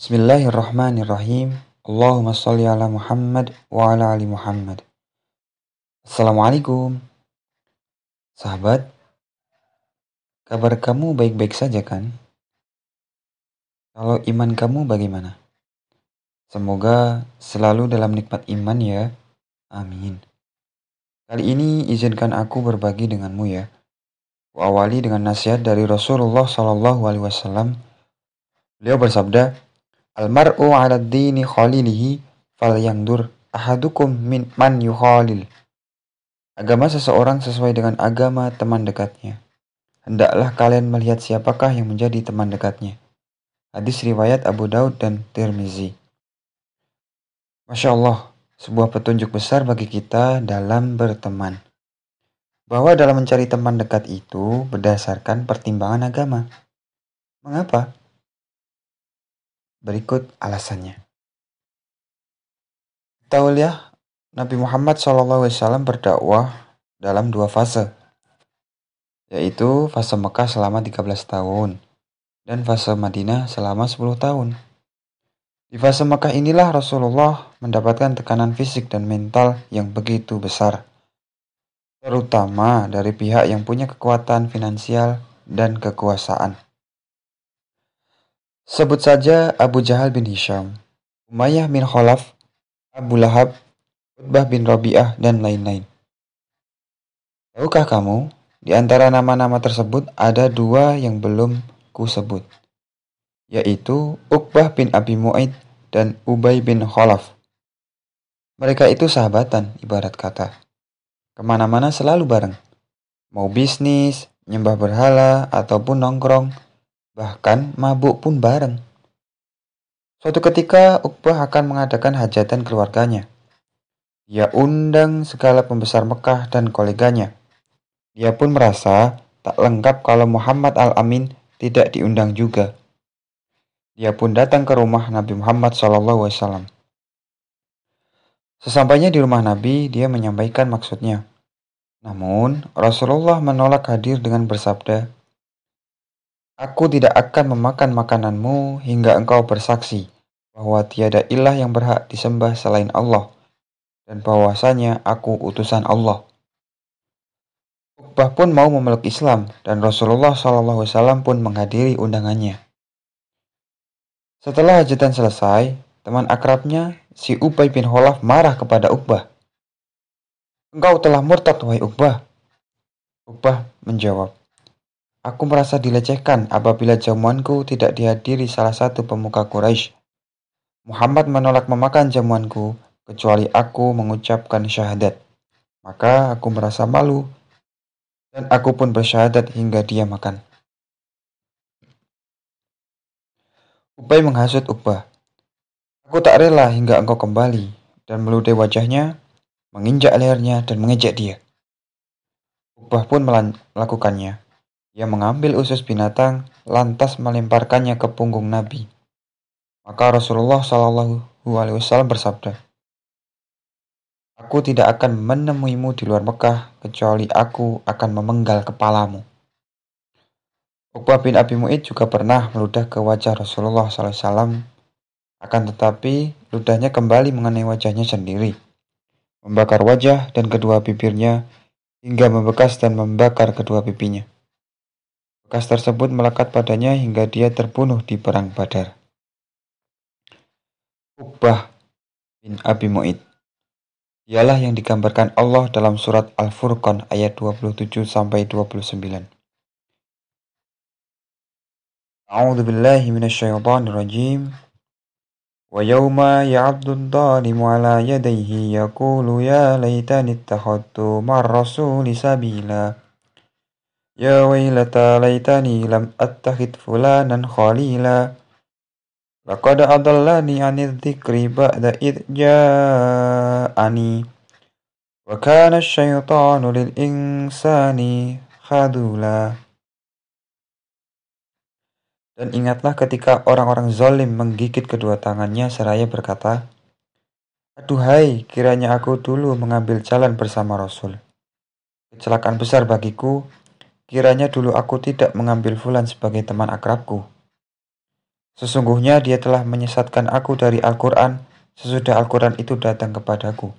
Bismillahirrahmanirrahim. Allahumma salli ala Muhammad wa ala ali Muhammad. Assalamualaikum. Sahabat, kabar kamu baik-baik saja kan? Kalau iman kamu bagaimana? Semoga selalu dalam nikmat iman ya. Amin. Kali ini izinkan aku berbagi denganmu ya. Awali dengan nasihat dari Rasulullah Shallallahu Alaihi Wasallam. Beliau bersabda, Almar'u 'ala dini khalilihi falyandur ahadukum min man yukhalil. Agama seseorang sesuai dengan agama teman dekatnya. Hendaklah kalian melihat siapakah yang menjadi teman dekatnya. Hadis riwayat Abu Daud dan Tirmizi. Masya Allah, sebuah petunjuk besar bagi kita dalam berteman. Bahwa dalam mencari teman dekat itu berdasarkan pertimbangan agama. Mengapa? Berikut alasannya. Tauliah Nabi Muhammad SAW berdakwah dalam dua fase, yaitu fase Mekah selama 13 tahun dan fase Madinah selama 10 tahun. Di fase Mekah inilah Rasulullah mendapatkan tekanan fisik dan mental yang begitu besar, terutama dari pihak yang punya kekuatan finansial dan kekuasaan. Sebut saja Abu Jahal bin Hisham, Umayyah bin Khalaf, Abu Lahab, Utbah bin Rabi'ah, dan lain-lain. Tahukah kamu, di antara nama-nama tersebut ada dua yang belum kusebut, yaitu Uqbah bin Abi Mu'aid dan Ubay bin Khalaf. Mereka itu sahabatan, ibarat kata. Ke mana-mana selalu bareng. Mau bisnis, nyembah berhala, ataupun nongkrong, Bahkan mabuk pun bareng. Suatu ketika Uqbah akan mengadakan hajatan keluarganya. Dia undang segala pembesar Mekah dan koleganya. Dia pun merasa tak lengkap kalau Muhammad Al-Amin tidak diundang juga. Dia pun datang ke rumah Nabi Muhammad SAW. Sesampainya di rumah Nabi, dia menyampaikan maksudnya. Namun, Rasulullah menolak hadir dengan bersabda, Aku tidak akan memakan makananmu hingga engkau bersaksi bahwa tiada ilah yang berhak disembah selain Allah dan bahwasanya aku utusan Allah. Uqbah pun mau memeluk Islam dan Rasulullah SAW pun menghadiri undangannya. Setelah hajatan selesai, teman akrabnya si Ubay bin Khalaf marah kepada Uqbah. Engkau telah murtad wahai Uqbah. Uqbah menjawab, Aku merasa dilecehkan apabila jamuanku tidak dihadiri salah satu pemuka Quraisy. Muhammad menolak memakan jamuanku kecuali aku mengucapkan syahadat. Maka aku merasa malu dan aku pun bersyahadat hingga dia makan. Ubay menghasut Ubah. Aku tak rela hingga engkau kembali dan meludah wajahnya, menginjak lehernya dan mengejek dia. Ubah pun melakukannya. Ia mengambil usus binatang, lantas melemparkannya ke punggung Nabi. Maka Rasulullah Shallallahu Alaihi Wasallam bersabda, Aku tidak akan menemuimu di luar Mekah kecuali aku akan memenggal kepalamu. Uqbah bin Abi Mu'id juga pernah meludah ke wajah Rasulullah SAW, akan tetapi ludahnya kembali mengenai wajahnya sendiri, membakar wajah dan kedua bibirnya hingga membekas dan membakar kedua pipinya. Bekas tersebut melekat padanya hingga dia terbunuh di perang Badar. Uqbah bin Abi Mu'id Ialah yang digambarkan Allah dalam surat Al-Furqan ayat 27 sampai 29. A'udzu billahi minasyaitonir rajim. Yawma ya'addu adh-dhalimu 'ala yadayhi yaqulu ya laitani ittakhadtu ma'ar rasuli sabila. يا ويلتى ليتني لم أتخذ فلانا خليلا لقد أضلني عن الذكر بعد إذ جاءني وكان الشيطان للإنسان خذولا Dan ingatlah ketika orang-orang zolim menggigit kedua tangannya seraya berkata, Aduhai, kiranya aku dulu mengambil jalan bersama Rasul. Kecelakaan besar bagiku Kiranya dulu aku tidak mengambil Fulan sebagai teman akrabku. Sesungguhnya dia telah menyesatkan aku dari Al-Quran sesudah Al-Quran itu datang kepadaku.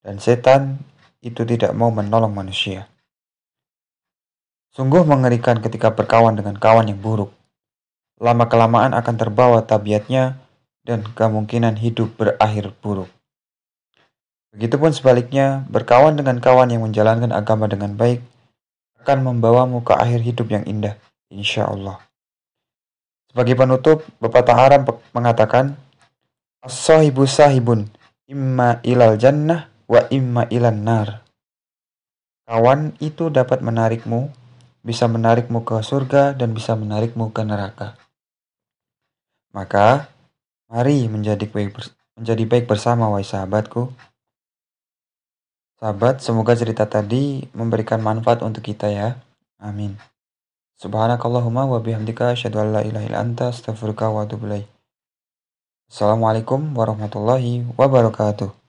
Dan setan itu tidak mau menolong manusia. Sungguh mengerikan ketika berkawan dengan kawan yang buruk. Lama-kelamaan akan terbawa tabiatnya dan kemungkinan hidup berakhir buruk. Begitupun sebaliknya, berkawan dengan kawan yang menjalankan agama dengan baik akan membawamu ke akhir hidup yang indah, insya Allah. Sebagai penutup, pepatah Arab mengatakan, As-sahibu sahibun, imma ilal jannah wa imma ilan nar. Kawan itu dapat menarikmu, bisa menarikmu ke surga dan bisa menarikmu ke neraka. Maka, mari menjadi baik, menjadi baik bersama, wahai sahabatku. Sahabat, semoga cerita tadi memberikan manfaat untuk kita ya. Amin. Subhanakallahumma wa bihamdika asyhadu an la ilaha illa anta astaghfiruka wa atubu ilaik. Assalamualaikum warahmatullahi wabarakatuh.